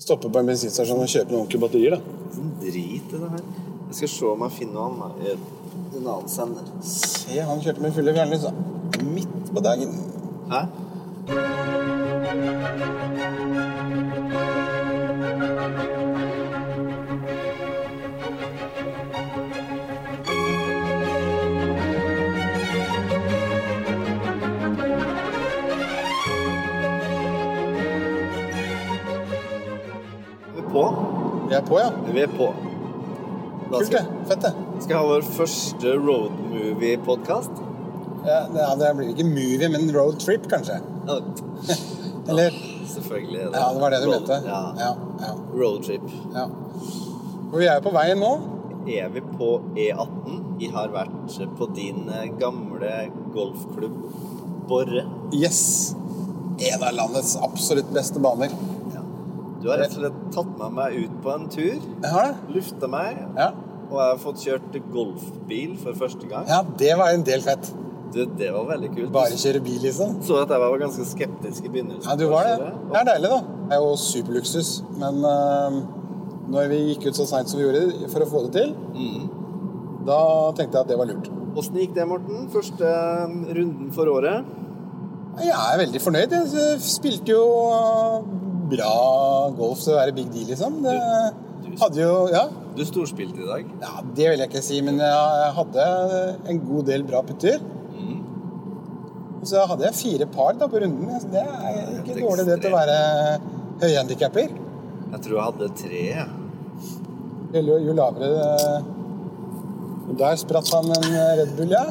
Vi stopper på en bensinstasjon og kjøper noen ordentlige batterier, da. Sånn drit i det her. Jeg skal se om jeg finner annet. i En annen sender. Se, han kjørte med fulle fjernlys, da. Midt på dagen. Hæ? Vi er på, ja. Vi er på. Da Kult, det. skal, Fett, det. skal jeg ha vår første roadmovie-podkast. Ja, det, ja, det blir ikke movie, men road trip, kanskje. Eller Selvfølgelig. Ja, det var det du road- mente. Ja. Ja, ja, Roadtrip. ja. Og vi er jo på veien nå. Er vi på E18? Vi har vært på din eh, gamle golfklubb Borre. Yes. En av landets absolutt beste baner. Du har rett og slett tatt med meg ut på en tur, Jeg har det. lufta meg, Ja. og jeg har fått kjørt golfbil for første gang. ja, det var en del fett. Du, det var veldig kult. Bare kjøre bil, liksom. Så at jeg var ganske skeptisk i begynnelsen. Ja, du var det. Det er deilig, da. Det er jo superluksus. Men uh, når vi gikk ut så seint som vi gjorde for å få det til, Mm. da tenkte jeg at det var lurt. Åssen gikk det, Morten? Første eh, runden for året? Jeg er veldig fornøyd. Jeg spilte jo uh, bra golf til å være big deal, liksom. Det du- hadde jo Ja. Du storspilte i dag. Ja, Det vil jeg ikke si, men jeg hadde en god del bra putter. Mm. Og så hadde jeg fire par da på runden. Altså, Det er ikke Helt dårlig det til å være høyhandikapper. Jeg tror jeg hadde tre. jeg. Jo, jo lavere eh, Og der spratt han en eh, Red Bull, ja.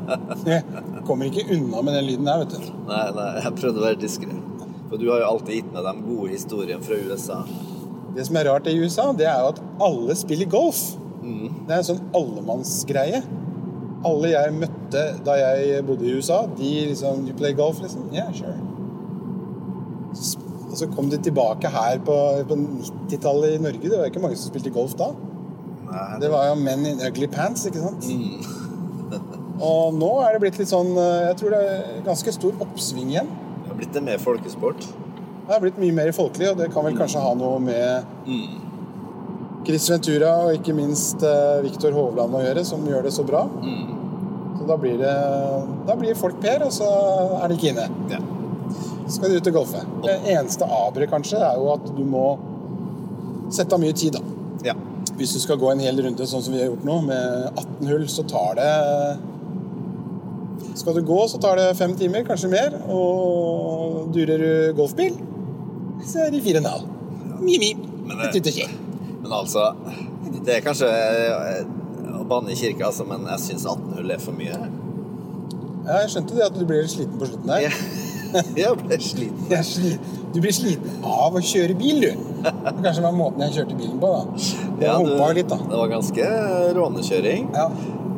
Jeg kommer ikke unna med den lyden der, vet du. Nei, nei, jeg prøvde å være diskré. For du har jo alltid gitt meg de gode historiene fra USA. Det som er rart i USA, det er jo at alle spiller golf. Mm. Det er en sånn allemannsgreie. Alle jeg møtte da jeg bodde i USA, de liksom You play golf, liksom? Yeah, sure. Så Og så kom de tilbake her på, på 90-tallet i Norge. Det var ikke mange som spilte golf da. Nei, Det var jo menn in ugly pants, ikke sant? Mm. Og nå er det blitt litt sånn eh, Jeg tror det er ganske stor oppsving igjen. Blitt en mer folkesport. Det har blitt mye mer folkelig, og det kan vel kanskje ha noe med Mm. Chris Ventura og ikke minst eh, Viktor Hovland å gjøre, som gjør det så bra. Mm. Så da blir det Da blir folk Per, og så er de ikke inne. Ja. Så skal de ut og golfe. Det eneste aberet, kanskje, er jo at du må sette av mye tid, da. ja. Hvis du skal gå en hel runde sånn som vi har gjort nå, med 18 hull, så tar det Skal du gå, så tar det fem timer, kanskje mer. Og durer du golfbil, så er det fire og en halv. Mi-mi. Men det- altså Det er kanskje eh, å banne i kirka, altså, men jeg syns 18 hull er for mye. Ja, jeg skjønte det at du blir sliten på slutten der. Jeg, ble sliten. Jeg er sli- Du blir sliten av å kjøre bil, du. Det kanskje var måten jeg kjørte bilen på, da. Jeg Ja, du- litt, da. Det var ganske rånekjøring. Ja.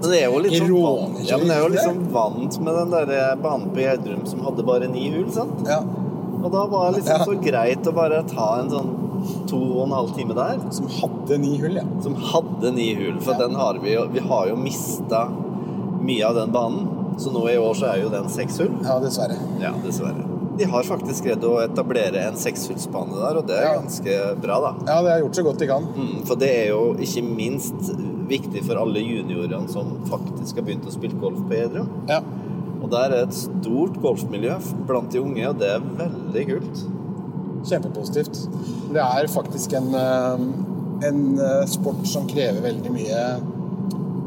Men det er jo litt sånn vant, ja, men det er jo liksom vant med den der eh, banen på Gjerdrum som hadde bare ni hull, sant? ja. Og da var det liksom så greit å bare ta en sånn to og en halv time der. Som hadde ni hull, ja. Som hadde ni hull, for den har vi jo Vi har jo mista mye av den banen. Så nå i år så er jo den seks hull. Ja, dessverre. Ja, dessverre. De har faktisk greid å etablere en sekshullsbane der, og det er Ja. ganske bra, da. Ja, det har gjort så godt de kan. Mm, for det er jo ikke minst viktig for alle juniorene som faktisk har begynt å spille golf på Edrum. Ja. Og der er et stort golfmiljø blant de unge, og det er veldig kult. Kjempepositivt. Det er faktisk en, eh, en eh, sport som krever veldig mye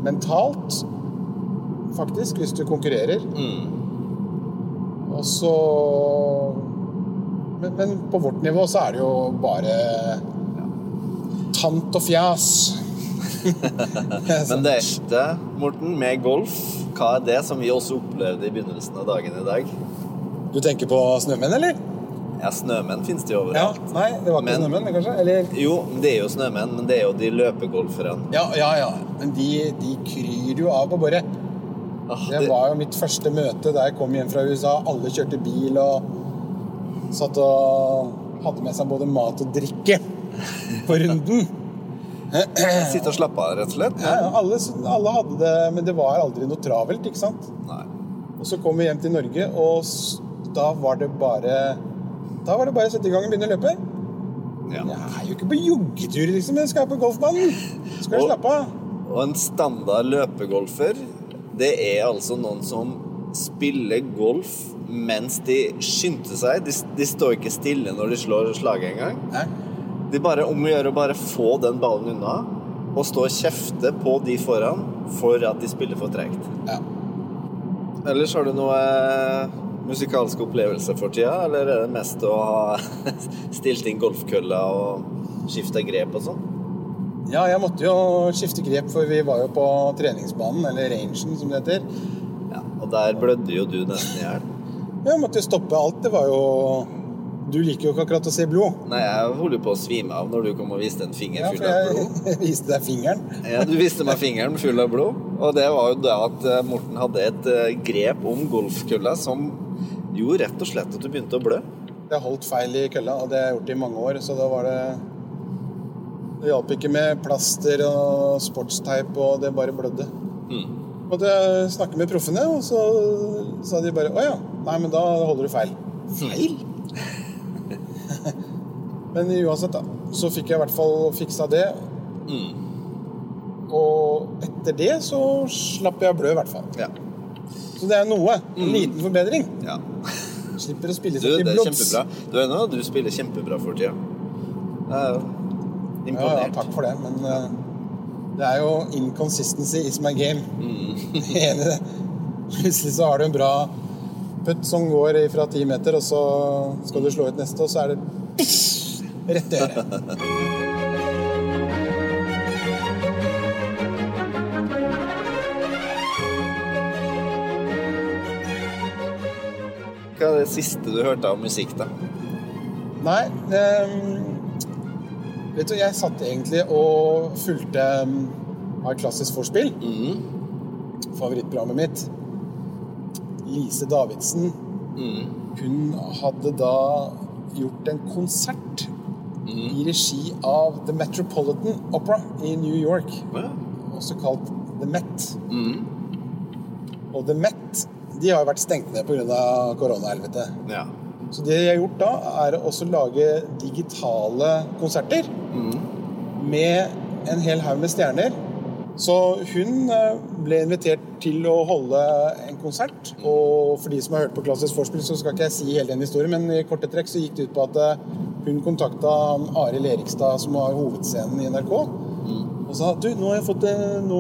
mentalt, faktisk, hvis du konkurrerer. Mm. Og så men, men på vårt nivå så er det jo bare tant og fjas. Men det ekte, Morten, med golf, hva er det som vi også opplevde i begynnelsen av dagen i dag? Du tenker på snømenn, eller? Ja, snømenn finnes det jo Ja. overalt. Nei, det var ikke Men- snømenn, kanskje? Eller Jo, det er jo snømenn, men det er jo de løpegolferne. Ja, ja, ja. Men de, de kryr jo av på boret. Ah, Det var jo mitt første møte da jeg kom hjem fra USA. Alle kjørte bil og satt og hadde med seg både mat og drikke på runden. Sitte og slappe av, rett og slett. Ja, ja, alle, alle hadde det, men det var aldri noe travelt, ikke sant? Nei. Og så kom vi hjem til Norge, og da var det bare Da var det bare å sette i gang og begynne å løpe. Ja. Jeg er jo ikke på joggetur, liksom. Jeg skal på golfbanen. Skal Og- slappe av. Og en standard løpegolfer, det er altså noen som spiller golf mens de skynder seg. De, de står ikke stille når de slår slaget engang. Nei. De bare om å gjøre å bare få den ballen unna og stå og kjefte på de foran for at de spiller for tregt. Ja. Ellers har du noe eh, musikalske opplevelser for tida, eller er det mest å ha stilt inn golfkølla og skifta grep og sånn? ja, jeg måtte jo skifte grep, for vi var jo på treningsbanen, eller rangen som det heter. Ja, og der blødde jo du nesten i hjel. Jeg måtte jo stoppe alt. Det var jo Du liker jo ikke akkurat å se blod. Nei, jeg holder på å svime av når du kom og viste en finger Ja, full for av blod. jeg viste deg fingeren. Ja, du viste meg fingeren full av blod, og det var jo da at eh, Morten hadde et eh, grep om golfkølla som gjorde rett og slett at du begynte å blø. Jeg holdt feil i kølla, og det har jeg gjort i mange år, så da var det Det hjalp ikke med plaster og sportsteip, og det bare blødde. Mm. Måtte snakke med proffene, og så sa de bare 'Å ja, nei, men da holder du feil'. Feil? Men uansett, da. Så fikk jeg i hvert fall fiksa det. Mm. Og etter det så slapp jeg å blø, i hvert fall. Ja. Så det er noe. En liten forbedring. ja. Slipper å spille seg til blods. Du er nå, du spiller kjempebra for tida. Er Ja, ja, takk for det, men uh, det er jo inconsistency is my game. Mm. Enig i det. Plutselig så har du en bra putt som går fra ti meter, og så skal du slå ut neste, og så er det rett i øret. Hva er det siste du hørte av musikk, da? Nei um, Vet du, jeg satt egentlig og fulgte um, av klassisk forspill. Mm. Favorittprogrammet mitt. Lise Davidsen. Mm. Hun hadde da gjort en konsert Mm. i regi av The Metropolitan Opera i New York, Ja. også kalt The Met. Mm. Og The Met de har jo vært stengt ned pga. koronahelvete. ja. Så det de har gjort da, er å lage digitale konserter Mm. med en hel haug med stjerner. Så hun eh, ble invitert til å holde en konsert. Og for de som har hørt på klassisk forspill, så skal ikke jeg si hele den historien, men i korte trekk så gikk det ut på at eh, hun kontakta Arild Erikstad, som har hovedscenen i NRK, Mm. og sa du, nå fått det, nå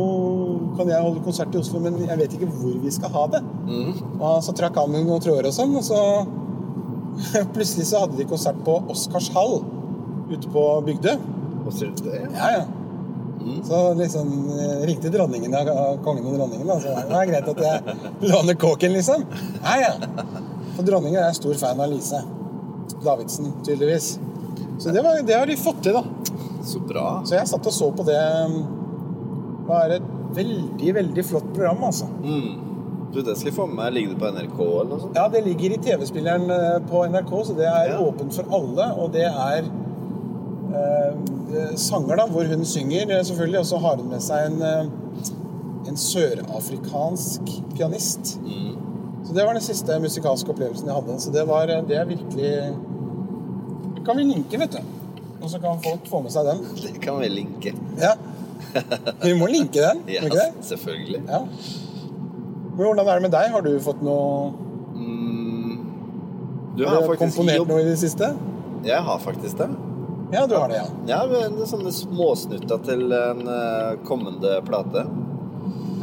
kan jeg holde konsert i Oslo, men jeg vet ikke hvor vi skal ha det. Mm. Og så trakk han noen tråder og sånn, og så plutselig så hadde de konsert på Oscarshall ute på Bygdø. Hva det? Ja, ja. Mm. Så liksom eh, ringte dronningen av kongen og dronningen. Altså, det er greit at jeg låner kåken, liksom. Ja, ja. For dronningen er stor fan av Lise Davidsen, tydeligvis. Så det, var, det har de fått til, da. Så bra. Så jeg satt og så på det. Det var et veldig, veldig flott program, altså. Mm. Du, det skal jeg få med meg. Ligger det på NRK eller noe sånt? Ja, det ligger i TV-spilleren eh, på NRK, så det er Ja. åpent for alle. Og det er eh, sanger, da, hvor hun synger, eh, selvfølgelig. Og så har hun med seg en, eh, en sørafrikansk pianist. Mm. Så det var den siste musikalske opplevelsen jeg hadde. Så det var det er virkelig kan vi linke, vet du. Og så kan folk få med seg den. Det kan vi linke. Ja. Vi må linke den, må Ja, ikke det? selvfølgelig. Ja. Men hvordan er det med deg? Har du fått noe Mm. Du Har har du komponert jobb... noe i det siste? Jeg har faktisk det. Ja, du har det, ja. Ja, men sånne småsnutter til en eh, kommende plate.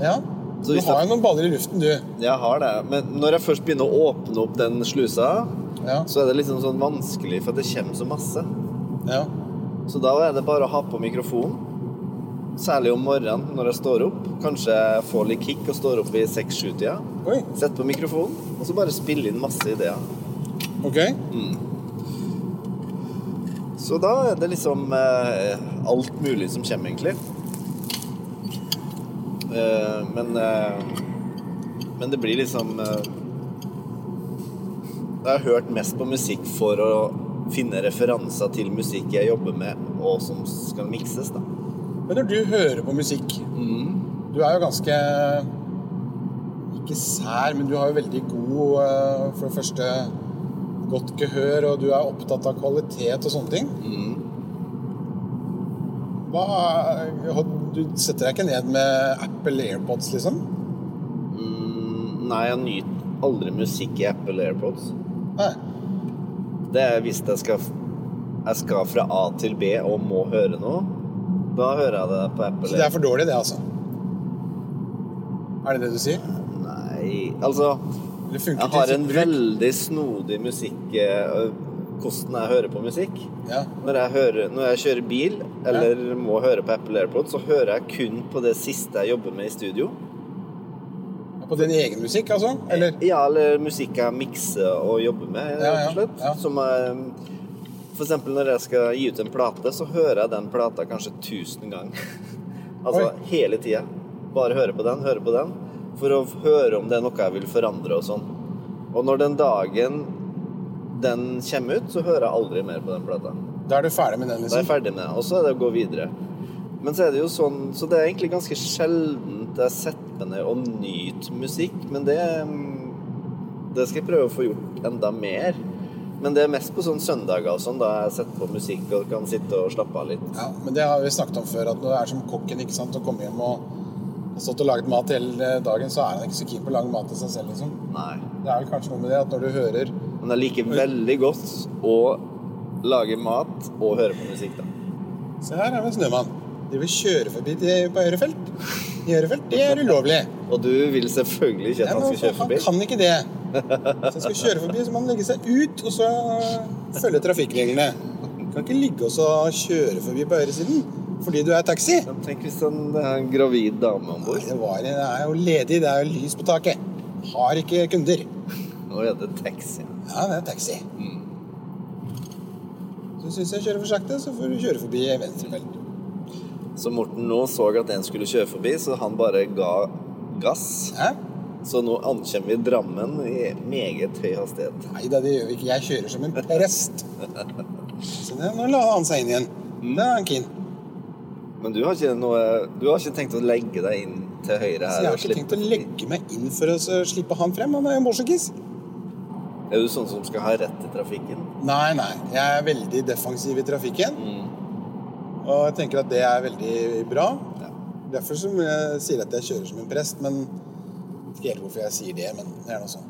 ja. Du har jo noen baller i luften, du. Jeg har det. Men når jeg først begynner å åpne opp den slusa, Ja. så er det liksom sånn vanskelig, for det kommer så masse. ja. Så da er det bare å ha på mikrofonen. Særlig om morgenen når jeg står opp. Kanskje jeg får litt kick og står opp i seks-sju-tida. Oi, Sett på mikrofonen, og så bare spille inn masse ideer. ok. Så da er det liksom eh, alt mulig som kommer, egentlig. Eh, men eh, Men det blir liksom eh, Jeg har hørt mest på musikk for å finne referanser til musikk jeg jobber med, og som skal mikses, da. Men når du hører på musikk Du er jo ganske Ikke sær, men du har jo veldig god eh, For det første godt gehør, og du er opptatt av kvalitet og sånne ting. Hva, du setter deg ikke ned med Apple AirPods, liksom? Mm, nei, jeg nyter aldri musikk i Apple AirPods. Nei. Det er hvis jeg skal, jeg skal fra A til B og må høre noe. Da hører jeg det på Apple Så det er for dårlig, det, altså? Er det det du sier? Nei, altså Jeg har en veldig snodig musikk øh, Hvordan jeg hører på musikk. Ja. Når jeg, hører, når jeg kjører bil eller må høre på Apple AirPods, så hører jeg kun på det siste jeg jobber med i studio. På din egen musikk, altså? Eller? Ja, eller musikk jeg mikser og jobber med, Ja, ja, rett og slett. ja. Som jeg, for eksempel når jeg skal gi ut en plate, så hører jeg den plata kanskje tusen ganger. altså Oi. hele tida. Bare høre på den, høre på den. For å høre om det er noe jeg vil forandre og sånn. Og når den dagen den kommer ut, så hører jeg aldri mer på den plata. Da er du ferdig med den, liksom? Da er jeg liksom? ferdig med den. og så er det å gå videre. Men så er det jo sånn Så det er egentlig ganske sjeldent jeg setter meg ned og nyt musikk, men det mm, Det skal jeg prøve å få gjort enda mer. Men det er mest på sånne søndager og sånn, da jeg setter på musikk og kan sitte og slappe av litt. Ja, men det har vi snakket om før, at når det er som kokken ikke sant, å komme hjem og har stått og laget mat hele dagen, så er han ikke så keen på å lage mat til seg selv, liksom. Nei. Det er vel kanskje noe med det at når du hører Men jeg liker veldig godt å lage mat og høre på musikk, da. Se her er det en snømann. De vil kjøre forbi til, på Ørefelt. I Ørefelt, det er ulovlig. Og du vil selvfølgelig ikke at Ja, han skal kjøre forbi? han kan ikke det. Hvis han skal kjøre forbi, så må han legge seg ut og så følge trafikkreglene. Du kan ikke ligge og kjøre forbi på høyresiden fordi du er taxi. Tenk hvis han det er en gravid dame om bord. det, det er jo ledig, det er jo lys på taket. Har ikke kunder. Nå er det taxi. Ja, det er taxi. Så syns jeg kjører for sakte, så får du kjøre forbi venstrefelt. Så Morten nå så at en skulle kjøre forbi, så han bare ga gass. Hæ? Så nå ankommer vi Drammen i meget høy hastighet. Nei da, det gjør vi ikke. Jeg kjører som en prest. Så det, nå la han seg inn igjen. Da er han keen. Men du har ikke, noe, du har ikke tenkt å legge deg inn til høyre her? Så jeg har ikke tenkt å legge meg inn for å slippe han frem. Han er jo morsakis. Er du sånn som skal ha rett i trafikken? Nei, nei. Jeg er veldig defensiv i trafikken. Og jeg tenker at det er veldig bra. Ja. Derfor som jeg sier at jeg kjører som en prest. Men jeg vet ikke helt hvorfor jeg sier det, men det er noe sånn.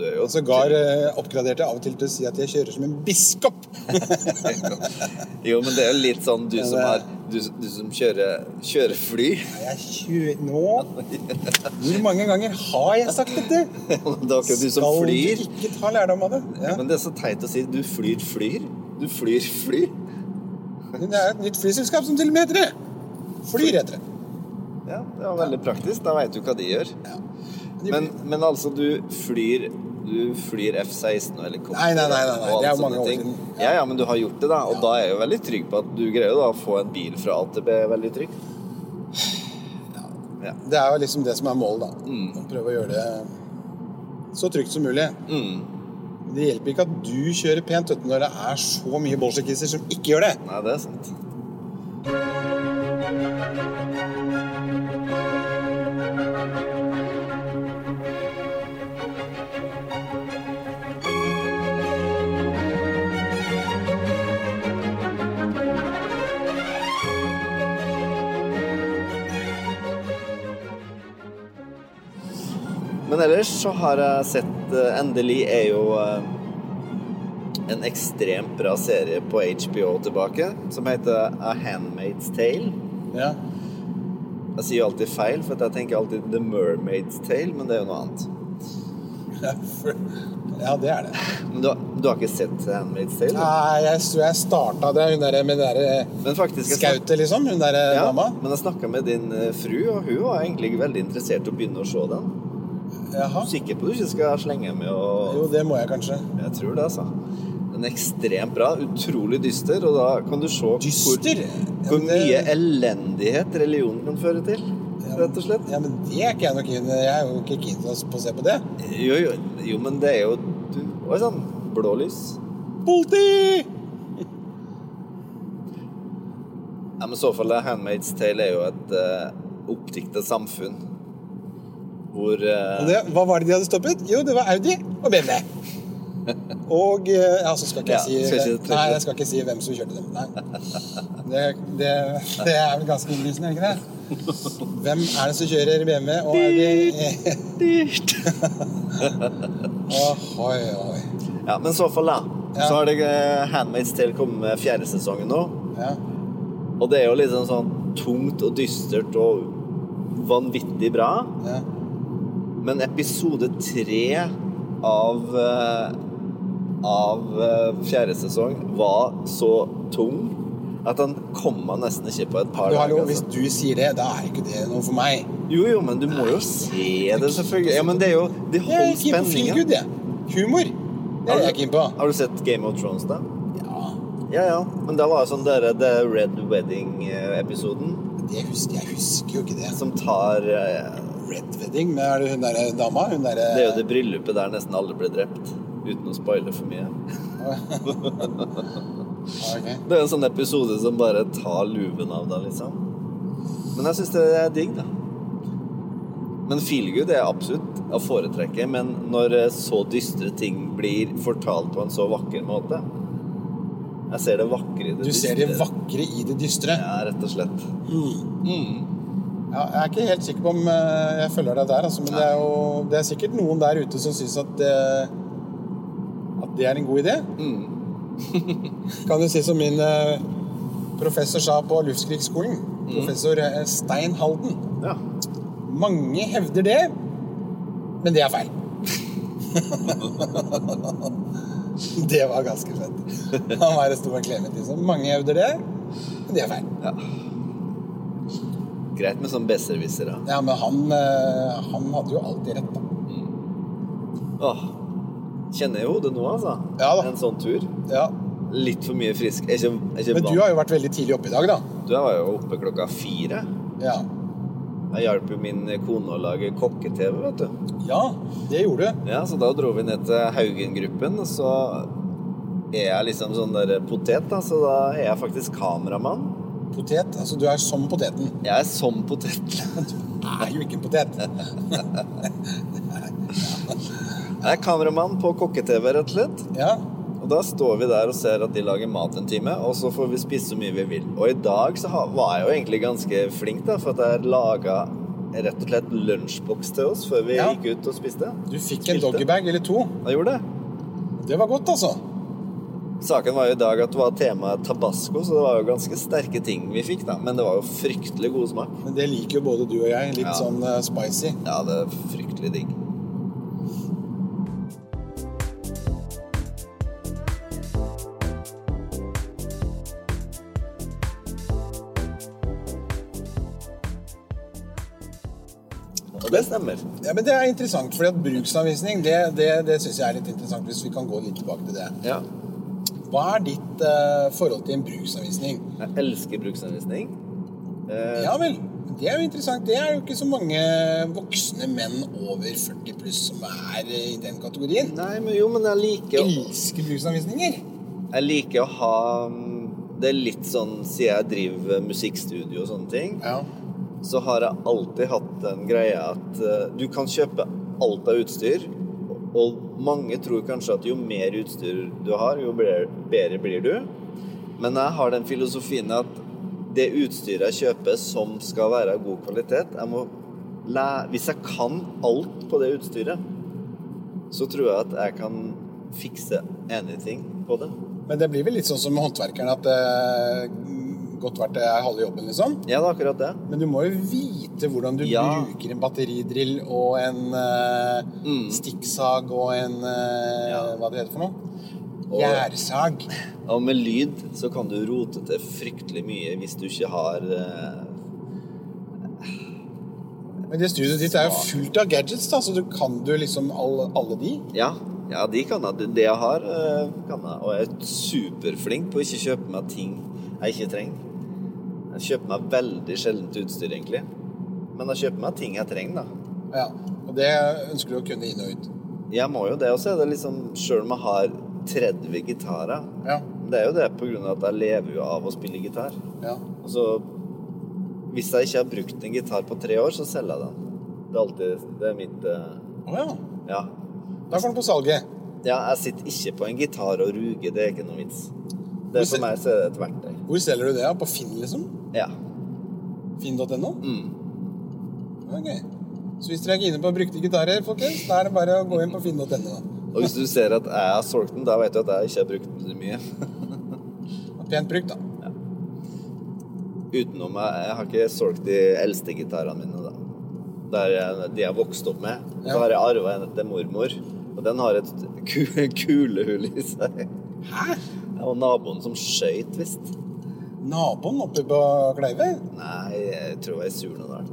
Ja, Og sågar eh, oppgraderte jeg av og til til å si at jeg kjører som en biskop. Jo, men det er jo litt sånn du som, er- du, du som kjører, kjører fly. Jeg kjører nå Hvor mange ganger har jeg sagt dette? Det er akkurat du som Skal flyr. du ikke ta lærdom av det? Ja. Men det er så teit å si. Du flyr flyr. Du flyr fly. Men det er et nytt flyselskap som til og med heter det. Flyr heter det. Ja, det var veldig praktisk. Da veit du hva de gjør. Ja. De- Men, men altså, du flyr Du flyr F-16 og helikopter Nei, nei, nei, nei, nei, og mange sånne ting. Ja. Ja. ja, men du har gjort det, da. Og da er jeg jo veldig trygg på at du greier da å få en bil fra AtB veldig trygg. Ja. Det er jo liksom det som er målet, da. Mm. Prøve å gjøre det så trygt som mulig. Mm. Det hjelper ikke at du kjører pent vet når det er så mye bolsjekiser som ikke gjør det. Nei, det er sant. Men ellers så har jeg sett eh, Endelig er jo eh, en ekstremt bra serie på HBO tilbake, som heter A Handmaid's Tale. Ja. Jeg sier alltid feil, for jeg tenker alltid The Mermaid's Tale, men det er jo noe annet. Ja, for, ja, det er det. Men du, har- du har ikke sett Handmaid's Tale? du? Nei, jeg tror jeg starta det hun der, med det derre skautet, liksom. Hun derre ja, dama. men jeg snakka med din eh, fru, og hun var egentlig veldig interessert i å begynne å se den. Jaha. Sikker på at du ikke skal slenge med og Jo, det må jeg kanskje. Jeg tror det, altså. Den er ekstremt bra. Utrolig dyster, og da kan du se Dyster? hvor, Ja, hvor men det- mye elendighet religionen kan føre til. Rett og slett. Ja, men det er ikke jeg nok keen Jeg er jo ikke keen på å se på det. Jo, jo, jo men det er jo du, Oi sann. Blålys. Politi! Ja, men i så fall Handmaid's Tale er jo et uh, oppdikta samfunn hvor eh, det, hva var det de hadde stoppet? Jo, det var Audi og BMW. Og eh, Ja, så skal ikke jeg Ja, si skal ikke Nei, jeg skal ikke si hvem som kjørte dem. Det, det, det er vel ganske innlysende, ikke det? Hvem er det som kjører BMW, og Audi? Dyrt. Ohoi, ohoi. Ja, men så fall, da. Ja. Så har det eh, Handmaid's Tale kommet med fjerde sesongen nå. Ja. Og det er jo liksom sånn tungt og dystert og vanvittig bra. ja. Men episode tre av eh, Av eh, fjerde sesong var så tung at den kom meg nesten ikke på et par dager. Altså. hvis du sier det, da er ikke det noe for meg. Jo, jo, men du må jo se det, selvfølgelig. Ja, men det er jo Det Jeg er holder feel good, spenningen. Humor. Det er jeg keen på. Har du sett Game of Thrones, da? Ja, Ja, ja. Men da var det sånn der, The Red Wedding-episoden det husker, jeg husker jo ikke det. som tar eh, Red Wedding, men er det hun derre dama? Hun der, Det er jo det bryllupet der nesten alle ble drept. Uten å spoile for mye. okay. Det er en sånn episode som bare tar luven av deg, liksom. Men jeg syns det er digg, da. Men feelgood er absolutt å foretrekke, men når eh, så dystre ting blir fortalt på en så vakker måte Jeg ser det vakre i det Du ser det vakre i det dystre. Ja, rett og slett. Mm. Ja, jeg er ikke helt sikker på om eh, jeg følger deg der, altså, men det er jo det er sikkert noen der ute som syns at det, at det er en god idé. Mm. kan du si som min eh, professor sa på Luftkrigsskolen. Mm. Professor eh, Stein Halden. Ja. Mange hevder det, men det er feil. det var ganske fett. Han var det store Clement, liksom. Mange hevder det, men det er feil. ja. Greit med sånn besserwisser, da. Ja, men han, eh, han hadde jo alltid rett, da. Åh. Kjenner jeg hodet nå, altså. Ja da. En sånn tur. Ja. Litt for mye frisk. Er ikke, er ikke Men du har jo vært veldig tidlig oppe i dag, da. Du var jo oppe klokka fire. Ja. Jeg hjalp jo min kone å lage kokke-TV, vet du. Ja, det gjorde du. Ja, Så da dro vi ned til Haugen-gruppen, og så er jeg liksom sånn der potet, da. Så da er jeg faktisk kameramann. Potet. Altså, du er som poteten. Jeg er som potet. Du er jo ikke en potet. Jeg er kameramann på kokke-TV, rett og slett. Ja. Og da står vi der og ser at de lager mat en time, og så får vi spise så mye vi vil. Og i dag så var jeg jo egentlig ganske flink, da, for at jeg laga rett og slett lunsjboks til oss før vi Ja. gikk ut og spiste. Du fikk en doggybag eller to. Jeg gjorde det. Det var godt, altså. Saken var jo i dag at det var temaet tabasco, så det var jo ganske sterke ting vi fikk, da. Men det var jo fryktelig god smak. Men det liker jo både du og jeg. Litt Ja. sånn eh, spicy. Ja, det er fryktelig digg. Og det stemmer. Ja, men Det er interessant, at bruksanvisning det, det, det syns jeg er litt interessant. Hvis vi kan gå litt tilbake til det. Ja. Hva er ditt eh, forhold til en bruksanvisning? Jeg elsker bruksanvisning. Eh, Ja vel. Det er jo interessant. Det er jo ikke så mange voksne menn over 40 pluss som er i den kategorien. Nei, men jo, men jeg liker å Elsker bruksanvisninger. Jeg liker å ha mm, Det er litt sånn siden jeg driver musikkstudio og sånne ting, Ja. så har jeg alltid hatt den greia at uh, du kan kjøpe alt av utstyr, og mange tror kanskje at jo mer utstyr du har, jo bedre, blir du. Men jeg har den filosofien at det utstyret jeg kjøper som skal være av god kvalitet jeg må lære, Hvis jeg kan alt på det utstyret, så tror jeg at jeg kan fikse anything på det. Men det blir vel litt sånn som håndverkeren at det godt verdt det er halve jobben, liksom. Ja, det er akkurat det. Men du må jo vite hvordan du Ja. bruker en batteridrill og en uh, Mm. stikksag og en uh, Ja. Hva det heter for noe? Og- Gjærsag. Og med lyd så kan du rote til fryktelig mye hvis du ikke har uh, Men det studioet ditt er jo fullt av gadgets, da, så du kan du liksom alle, alle de. Ja, ja, de kan jeg. Det jeg har, kan jeg. Og jeg er superflink på å ikke kjøpe meg ting jeg ikke trenger. Jeg kjøper meg veldig sjeldent utstyr, egentlig. Men jeg kjøper meg ting jeg trenger, da. Ja. Og det ønsker du å kunne inn og ut. Jeg må jo det. også. det liksom Sjøl om jeg har 30 gitarer Ja. Det er jo det på grunn av at jeg lever jo av å spille gitar. ja. Og så Hvis jeg ikke har brukt en gitar på tre år, så selger jeg den. Det er alltid Det er mitt eh, Å ja. Ja. Da får den på salget. Ja, jeg sitter ikke på en gitar og ruger, det er ikke noe vits. Det er For meg så er det et verktøy. Hvor selger du det? På Finn, liksom? Ja. Finn.no? Mm. Ok. Så hvis dere er inne på brukte gitarer, folkens, da er det bare å gå inn på finn.no. Og hvis du ser at jeg har solgt den, da vet du at jeg ikke har brukt den mye. Pent brukt, da. Utenom jeg, jeg har ikke solgt de eldste gitarene mine, da. Der jeg, de jeg vokste opp med. Så har jeg arva en til mormor, og den har et ku, kulehull i seg. Hæ? Det var naboen som skøyt, visst. Naboen oppe på Kleive? Nei, jeg tror var i Surnadal.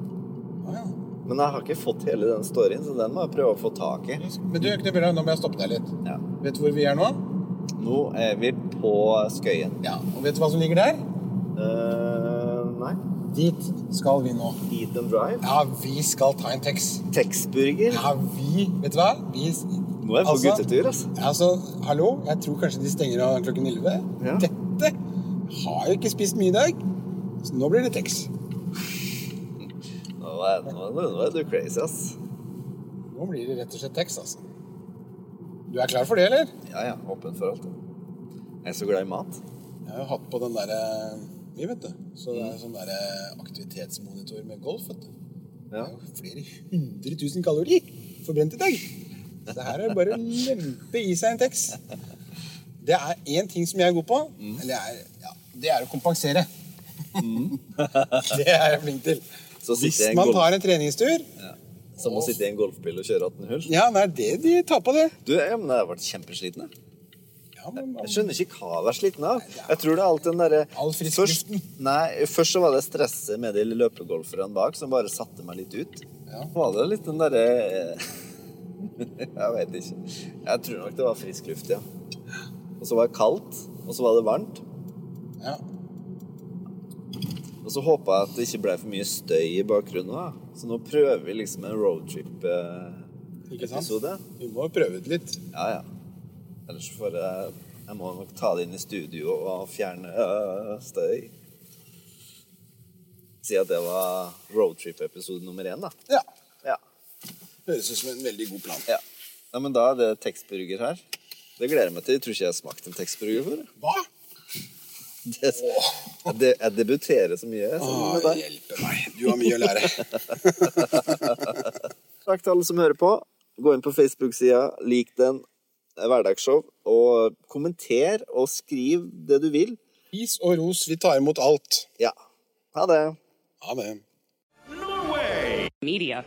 Men jeg har ikke fått hele den storyen, så den må jeg prøve å få tak i. Men du, Knut nå må jeg stoppe deg litt. Ja. Vet du hvor vi er nå? Nå er vi på Skøyen. Ja. Og vet du hva som ligger der? Uh, nei. Dit skal vi nå. Eat and drive. Ja, vi skal ta en Tex. Texburger. Ja, vi Vet du hva? Vi Nå er vi på Altså- guttetur, altså. Altså, hallo? Jeg tror kanskje de stenger av klokken 11. Ja. Dette har jo ikke spist mye i dag. Så nå blir det Tex. Nå nå, er- du crazy, ass. Nå blir det rett og slett Texas. altså. Du er klar for det, eller? Ja, ja. Åpen for alt. Jeg er så glad i mat. Jeg har jo hatt på den derre Vi, vet du. Så det er sånn derre aktivitetsmonitor med golf, vet du. Det er jo flere hundre tusen kalorier forbrent i dag. Så det her er bare å lempe i seg en Tex. Det er én ting som jeg er god på. Eller er, ja, det er å kompensere. det er jeg flink til. Så Hvis man tar en treningstur Ja. Som å sitte i en golfbil og kjøre 18 hull. Ja, det er det de tar på det. Du, ja, men jeg har vært kjempesliten. Jeg. Ja, men, jeg skjønner ikke hva jeg var sliten av. Jeg tror det er alt den derre All først. Nei, først så var det stresset med de løpegolferne bak som bare satte meg litt ut. Ja. Var det litt den derre Jeg vet ikke. Jeg tror nok det var frisk luft, ja. Og så var det kaldt, og så var det varmt. ja. Og så håpa jeg at det ikke ble for mye støy i bakgrunnen. Da. Så nå prøver vi liksom en roadtrip-episode. Vi må prøve ut litt. Ja, ja. Ellers får jeg Jeg må nok ta det inn i studio og fjerne øh, støy. Si at det var roadtrip-episode nummer én, da. Ja. Ja. Høres ut som en veldig god plan. ja. ja men da er det tekstburger her. Det gleder jeg meg til. Jeg tror ikke jeg har smakt en tekstburger før. Hva? Det, jeg, jeg debuterer så mye sammen Å, hjelpe meg. Du har mye å lære. Takk til alle som hører på. Gå inn på Facebook-sida, lik den. Er Hverdagsshow. Og kommenter og skriv det du vil. Is og ros, vi tar imot alt. Ja. Ha det. Ha det. Media.